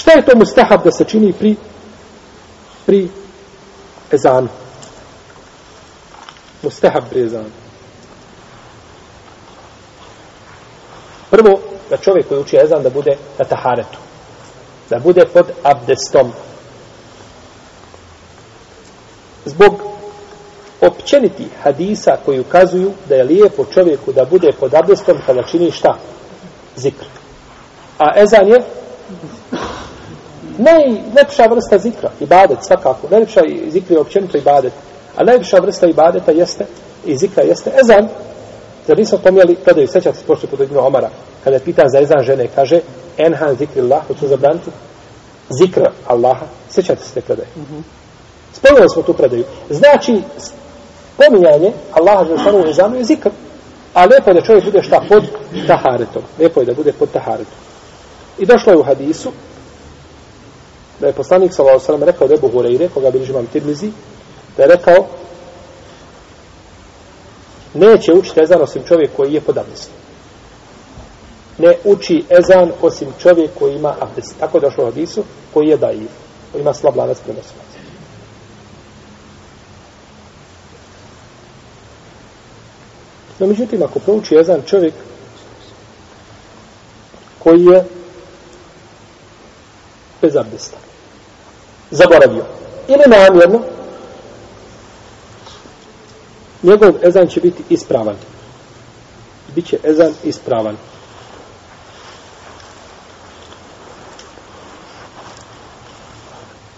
Šta je to mustahab da se čini pri pri ezanu? Mustahab pri ezanu. Prvo, da čovjek koji uči ezan da bude na taharetu. Da bude pod abdestom. Zbog općeniti hadisa koji ukazuju da je lijepo čovjeku da bude pod abdestom kada čini šta? Zikr. A ezan je najlepša vrsta zikra, ibadet svakako. Najlepša zikra je općenito ibadet. A najlepša vrsta ibadeta jeste, i zikra jeste ezan. Zar nismo pomijeli, kada je sećati se pošto pod Ibnu Omara, kada je pitan za ezan žene, kaže, enhan zikri Allah, hoću zabraniti, zikra Allaha, sećate se te predaje. Mm -hmm. Spomnili smo tu predaju. Znači, spominjanje Allaha Želešanu u ezanu je zikr. A lijepo je da čovjek bude šta pod taharetom. Lijepo je da bude pod taharetom. I došlo je u hadisu da je poslanik sallallahu alejhi ve rekao da je Hurajre, koga bilježi imam Tirmizi, da je rekao neće učiti ezan osim čovjek koji je pod abdestom. Ne uči ezan osim čovjek koji ima abdest. Tako je došlo u hadisu koji je daiv, koji ima slab lanac prenosilaca. No, međutim, ako prouči ezan čovjek koji je bez abdesta, zaboravio, ili namjerno, njegov ezan će biti ispravan. Biće ezan ispravan.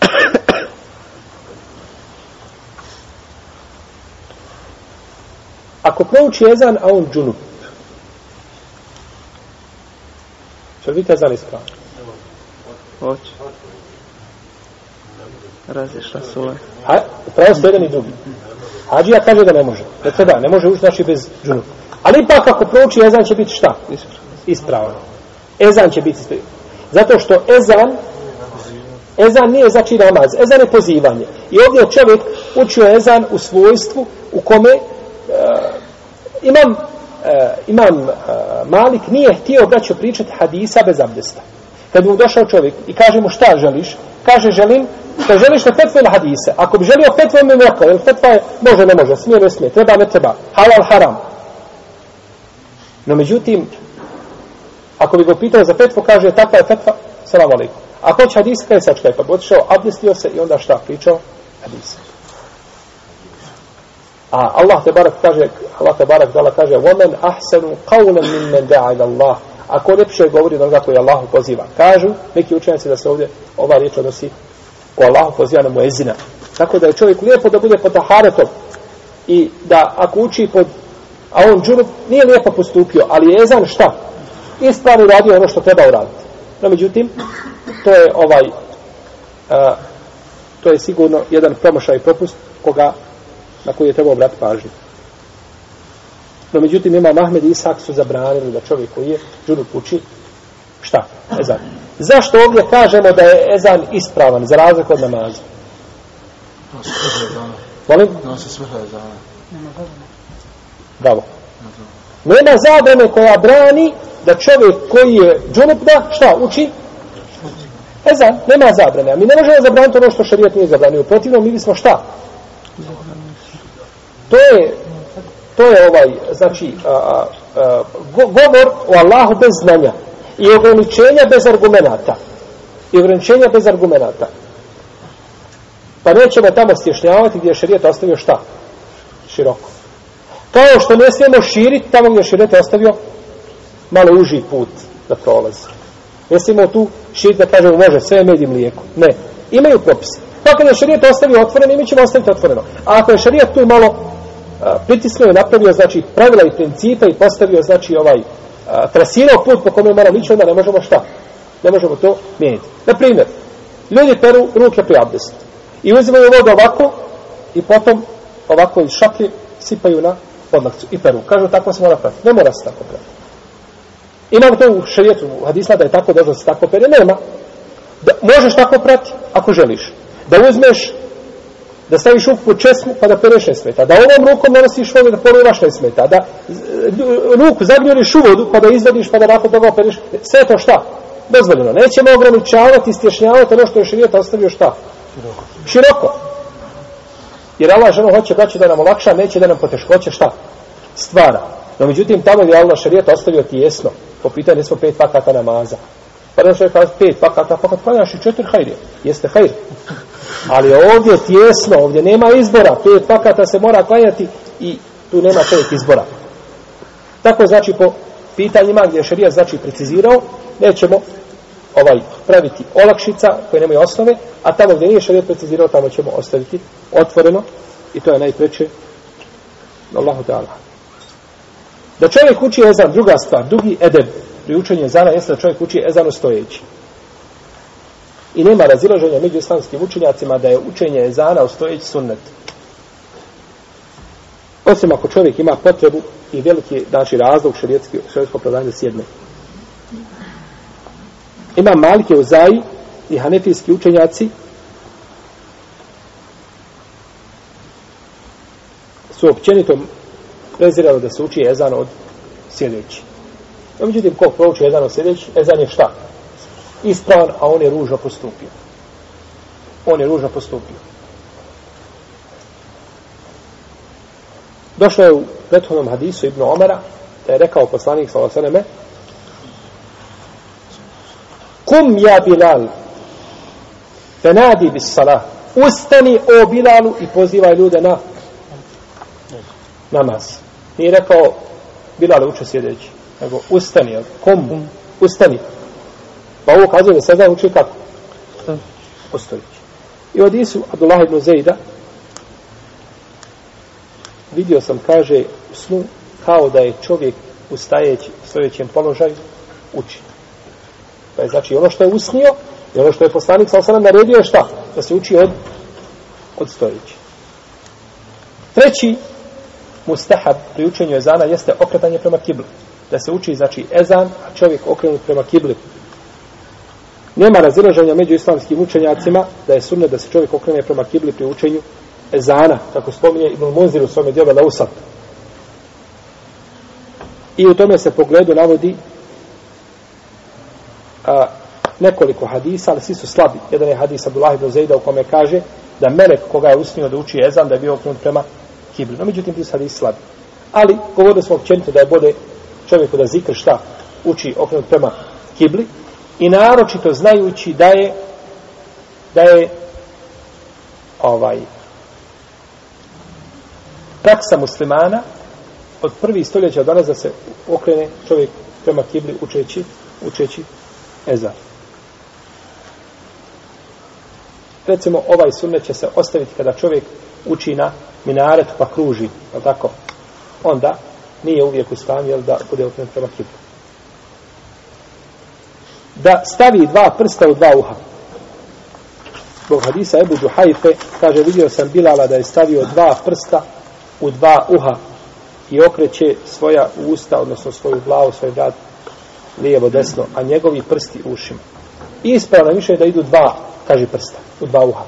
Ako prouči ezan, a on džunup, će li biti ezan ispravan? Hoće. Razišla sula. A, pravo ste jedan i drugi. Hađija kaže da ne može. Da treba, ne može ući znači bez džunupa. Ali ipak ako prouči ezan će biti šta? Ispravan. Ezan će biti ispravan. Zato što ezan ezan nije znači namaz. Ezan je pozivanje. I ovdje čovjek učio ezan u svojstvu u kome uh, imam uh, imam uh, Malik nije htio da će pričati hadisa bez abdesta. Kad mu došao čovjek i kaže mu šta želiš, kaže želim, što želiš na fetvu ili hadise. Ako bi želio fetvu, mi mu rekao, jer fetva je, može, ne može, smije, ne smije, treba, ne treba, halal, haram. No međutim, ako bi go pitao za fetvu, kaže, takva je fetva, salam alaikum. Ako će hadis, kaj sačka je, pa bi otišao, abdestio se i onda šta pričao? Hadise. A Allah te barak kaže, Allah te barak dala kaže, وَمَنْ أَحْسَنُ قَوْلًا مِنْ مَنْ دَعَ إِلَى اللَّهِ Ako lepše govori od onoga koji Allahu poziva. Kažu, neki učenjaci da se ovdje ova riječ odnosi ko Allah poziva na muezina. Tako da je čovjek lijepo da bude pod taharetom i da ako uči pod a on džunup nije lijepo postupio, ali je ezan šta? Ispravno radio ono što treba uraditi. No, međutim, to je ovaj a, to je sigurno jedan promašaj propust koga na koji je trebao obratiti pažnju. No, međutim, ima Mahmed i Isak su zabranili da čovjek koji je džunup uči šta? Ezan. Zašto ovdje kažemo da je ezan ispravan za razliku od namaza? Molim? Nosi svrha ezana. Bravo. Nema zabrane koja brani da čovjek koji je džunup da šta uči? Ezan. Nema zabrane. A mi ne možemo zabraniti ono što šarijat nije zabranio. Protivno mi bismo šta? To je to je ovaj, znači, a, a, a, govor o Allahu bez znanja i ograničenja bez argumenata. I ograničenja bez argumenata. Pa nećemo tamo stješnjavati gdje je šarijet ostavio šta? Široko. Kao ono što ne smijemo širiti tamo gdje je šarijet ostavio malo uži put da prolazi. Ne smijemo tu širiti da kažemo može sve med i mlijeko. Ne. Imaju propise. Pa kada je šarijet ostavio otvoreno, mi ćemo ostaviti otvoreno. A ako je šarijet tu malo pritisnuo i napravio znači pravila i principe i postavio znači ovaj a, trasirao put po kome moramo ići onda ne možemo šta? Ne možemo to mijeniti na primjer ljudi peru ruke pri abdestu i uzimaju vodu ovako i potom ovako iz šaklje sipaju na podlakcu i peru. Kažu tako se mora prati. ne mora se tako prati. imamo to u šarijetu u hadisma da je tako da se tako pere. Nema. Da, možeš tako prati ako želiš. Da uzmeš da staviš ruku pod česmu pa da pereš ne smeta, da ovom rukom nosiš vodu da poruvaš ne smeta, da ruku zagnjuriš u vodu pa da izvadiš pa da nakon toga pereš, sve to šta? dozvoljeno. Nećemo ograničavati i stješnjavati ono što je širijet ostavio šta? Široko. Jer Allah ženo hoće braću da nam olakša, neće da nam poteškoće šta? Stvara. No međutim, tamo je Allah šarijet ostavio tijesno. Po pitanju smo pet vakata namaza. Pa da što je kaže pet vakata, pa kad klanjaš i četiri hajrije. Jeste hajr. Ali ovdje je ovdje nema izbora. Pet vakata se mora klanjati i tu nema pet izbora. Tako znači po pitanjima gdje je šarija znači precizirao, nećemo ovaj praviti olakšica koje nemaju osnove, a tamo gdje nije šarija precizirao, tamo ćemo ostaviti otvoreno i to je najpreče Allahu Teala. Da čovjek uči ezan, druga stvar, drugi edeb pri učenju ezana jeste da čovjek uči ezanu stojeći. I nema razilaženja među islamskim učenjacima da je učenje ezana ustojeći sunnet. Osim ako čovjek ima potrebu i veliki znači, razlog šarijetski, šarijetsko opravdanje da sjedne. Ima malike uzaji i hanefijski učenjaci su općenito prezirali da se uči ezan od sjedeći. No, međutim, ko prouči ezan od sjedeći, ezan je šta? Ispravan, a on je ružno postupio. On je ružno postupio. Došlo je u prethodnom hadisu Ibnu Omara, da je rekao poslanik sa osaneme, Kum ja Bilal, fenadi bis salah, ustani o Bilalu i pozivaj ljude na namaz. Nije rekao Bilal uče sjedeći, nego ustani, kum, ustani. Pa ovo kazuje da sada uči kako? Postojići. I od Isu Abdullah ibn Zejda, vidio sam, kaže, u snu, kao da je čovjek u stajeći, stojećem položaju, uči. Pa je znači ono što je usnio, i ono što je poslanik sa osanem naredio je šta? Da se uči od, od stojeći. Treći mustahab pri učenju ezana jeste okretanje prema kibli. Da se uči, znači, ezan, a čovjek okrenut prema kibli. Nema razilaženja među islamskim učenjacima da je sunne da se čovjek okrene prema kibli pri učenju ezana, kako spominje Ibn Munzir u svome djelu Lausat. I u tome se pogledu navodi a, nekoliko hadisa, ali svi su slabi. Jedan je hadis Abdullah ibn Zejda u kome kaže da melek koga je usnio da uči ezan, da je bio okrenut prema kibli. No, međutim, ti su hadisi slabi. Ali, govorili smo općenito da je bode čovjeku da zikr šta uči okrenut prema kibli i naročito znajući da je da je ovaj praksa muslimana od prvi stoljeća danas da se okrene čovjek prema kibli učeći, učeći ezar. Recimo, ovaj sunnet će se ostaviti kada čovjek uči na minaret pa kruži, je tako? Onda nije uvijek u stanju jel, da bude okrenut prema kibli. Da stavi dva prsta u dva uha. Zbog hadisa Ebu Duhajfe kaže, vidio sam Bilala da je stavio dva prsta u dva uha i okreće svoja usta, odnosno svoju glavu, svoj vrat, lijevo, desno, a njegovi prsti u ušima. I ispravno više je da idu dva, kaže prsta, u dva uha.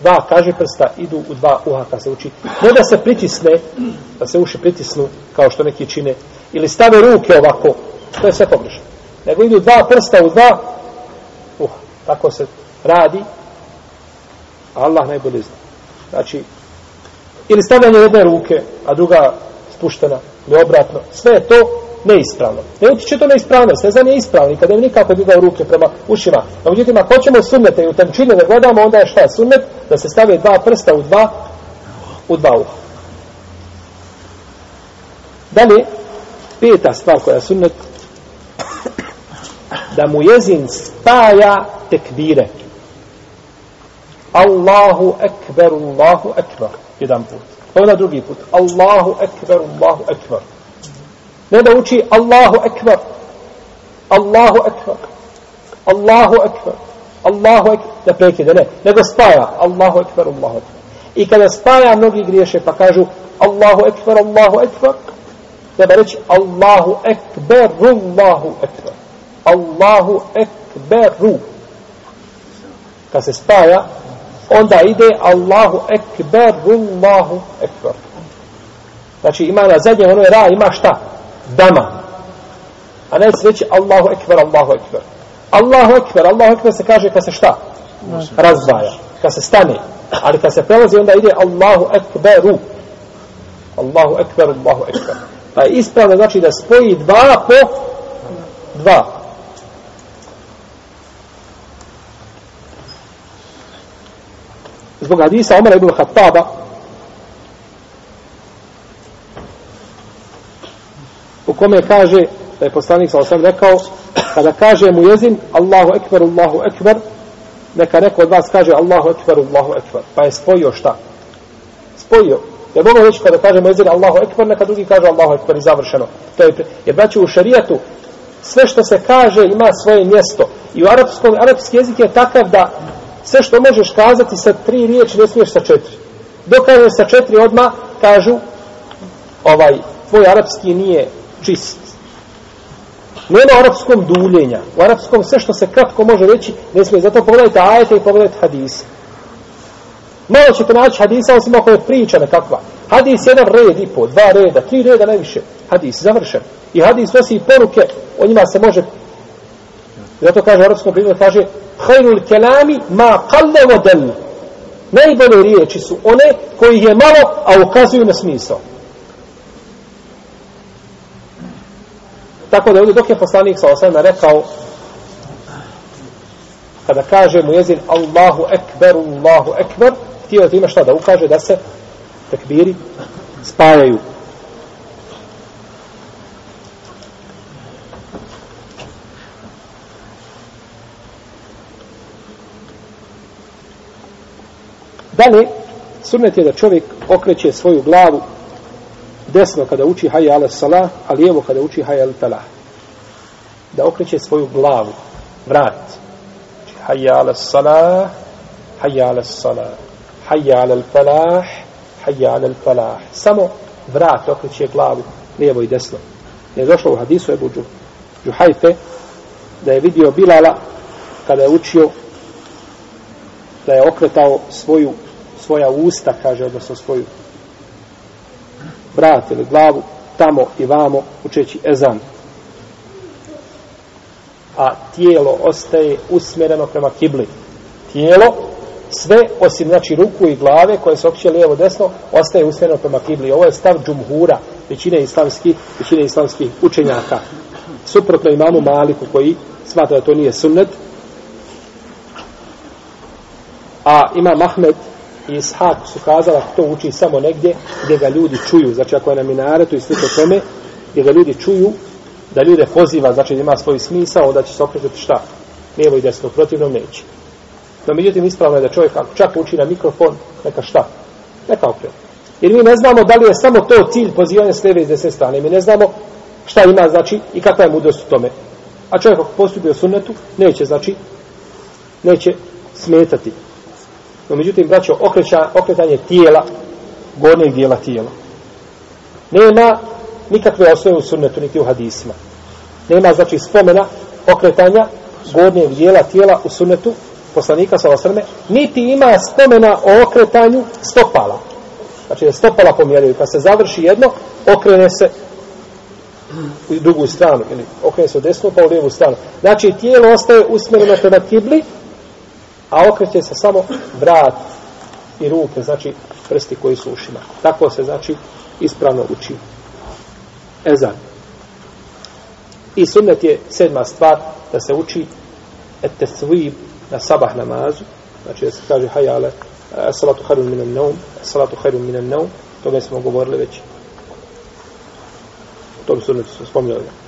Dva, kaže prsta, idu u dva uha kad se uči. Ne da se pritisne, da se uši pritisnu, kao što neki čine, ili stave ruke ovako, to je sve pogrešno. Nego idu dva prsta u dva Uh, Tako se radi, Allah najbolje zna. Znači, ili stavljanje jedne ruke, a druga spuštena, ili obratno, sve je to neispravno. Ne utiče to neispravno, sve za nije ispravno, kada je nikako digao ruke prema ušima. No, međutim, ako hoćemo sunnete i u tančine da gledamo, onda je šta sunnet? Da se stave dva prsta u dva, u dva uha. Dalje, peta stvar koja je sunnet, da mu jezin spaja tekbire. Allahu ekber, Allahu ekber jedan put. Onda drugi put. Allahu ekber, Allahu ekber. Ne da uči Allahu ekber. Allahu ekber. Allahu ekber. Allahu ekber. Da prekide, ne. Nego spaja. Allahu ekber, Allahu ekber. I kada spaja, mnogi griješe pa kažu Allahu ekber, Allahu ekber. Treba reći Allahu ekber, Allahu ekber. Allahu ekberu. Kad se spaja, onda ide Allahu ekberu, Allahu ekber. Znači ima na zadnje ono je ra, ima šta? Dama. A ne se reći Allahu ekber, Allahu ekber. Allahu ekber, Allahu ekber se kaže kad se šta? Razdvaja, kad se stane. Ali kad se prelazi onda ide Allahu ekberu. Allahu ekber, Allahu ekber. Pa je ispravno znači da spoji dva po dva. Zbog hadisa Omara ibn Khattaba. U kome kaže da je poslanik sa rekao kada kaže mu jezin Allahu ekber, Allahu ekber neka neko od vas kaže Allahu ekber, Allahu ekber. Pa je spojio šta? spojio. Jer mogu reći kada kaže mu jezin Allahu ekber neka drugi kaže Allahu ekber i završeno. To je, jer braći u šarijatu sve što se kaže ima svoje mjesto. I u arapskom, arapski jezik je takav da sve što možeš kazati sa tri riječi ne smiješ sa četiri dok kažeš sa četiri odma kažu ovaj tvoj arapski nije čist. Nema arapskom duljenja. U arapskom sve što se kratko može reći, ne smije. Zato pogledajte ajete i pogledajte hadise. Malo ćete naći hadisa, osim ako je priča nekakva. Hadis jedan red i po, dva reda, tri reda najviše. Hadis, završen. I hadis nosi poruke, o njima se može... Zato kaže arapskom primjeru, kaže Hajnul kelami ma kalle vodel. Najbolje riječi su one koji je malo, a ukazuju na smisao. Tako da ovdje dok je poslanik sa osvrame rekao kada kaže mu jezin Allahu ekber, Allahu ekber htio da ima šta da ukaže da se tekbiri spajaju. Dalje, sunnet je da čovjek okreće svoju glavu desno kada uči hayya ala salah, a lijevo kada uči hayya ala talah. Da okreće svoju glavu, vrat. Znači, hayya ala salah, hayya ala salah, hayya ala falah, hayya ala falah. Samo vrat okreće glavu, lijevo i desno. Je došlo u hadisu Ebu Džuhajfe da je vidio Bilala kada je učio da je okretao svoju svoja usta, kaže, odnosno svoju vrat ili glavu tamo i vamo učeći ezan. A tijelo ostaje usmjereno prema kibli. Tijelo, sve osim znači ruku i glave koje se okće lijevo desno, ostaje usmjereno prema kibli. Ovo je stav džumhura, većine islamskih, većine islamskih učenjaka. Suprotno imamo Maliku koji smatra da to nije sunnet. A ima Mahmed i Ishak su kazali ako to uči samo negdje gdje ga ljudi čuju, znači ako je na minaretu i slično tome, gdje ga ljudi čuju, da ljude poziva, znači da ima svoj smisao, onda će se okrećati šta? Lijevo i desno, protivno neće. No, međutim, ispravno je da čovjek ako čak uči na mikrofon, neka šta? Neka okrenu. Jer mi ne znamo da li je samo to cilj pozivanja s lijeve i desne strane. Mi ne znamo šta ima, znači, i kakva je mudrost u tome. A čovjek ako postupi u sunnetu, neće, znači, neće smetati. No, međutim, braćo, okreća, okretanje tijela, gornjeg dijela tijela. Nema nikakve osnove u sunnetu, niti u hadisima. Nema, znači, spomena okretanja gornjeg dijela tijela u sunnetu poslanika sa osrme, niti ima spomena o okretanju stopala. Znači, da stopala pomjeraju. Kad se završi jedno, okrene se u drugu stranu, ili okrene se u desnu, pa u lijevu stranu. Znači, tijelo ostaje usmjereno prema kibli, a okreće se samo vrat i ruke, znači prsti koji su ušima. Tako se, znači, ispravno uči. Ezan. I sunnet je sedma stvar da se uči et tesvib na sabah namazu, znači da se kaže hajale, eh, salatu harun minan naum, salatu harun minan naum, to smo govorili već. To bi sunnet smo spomljali.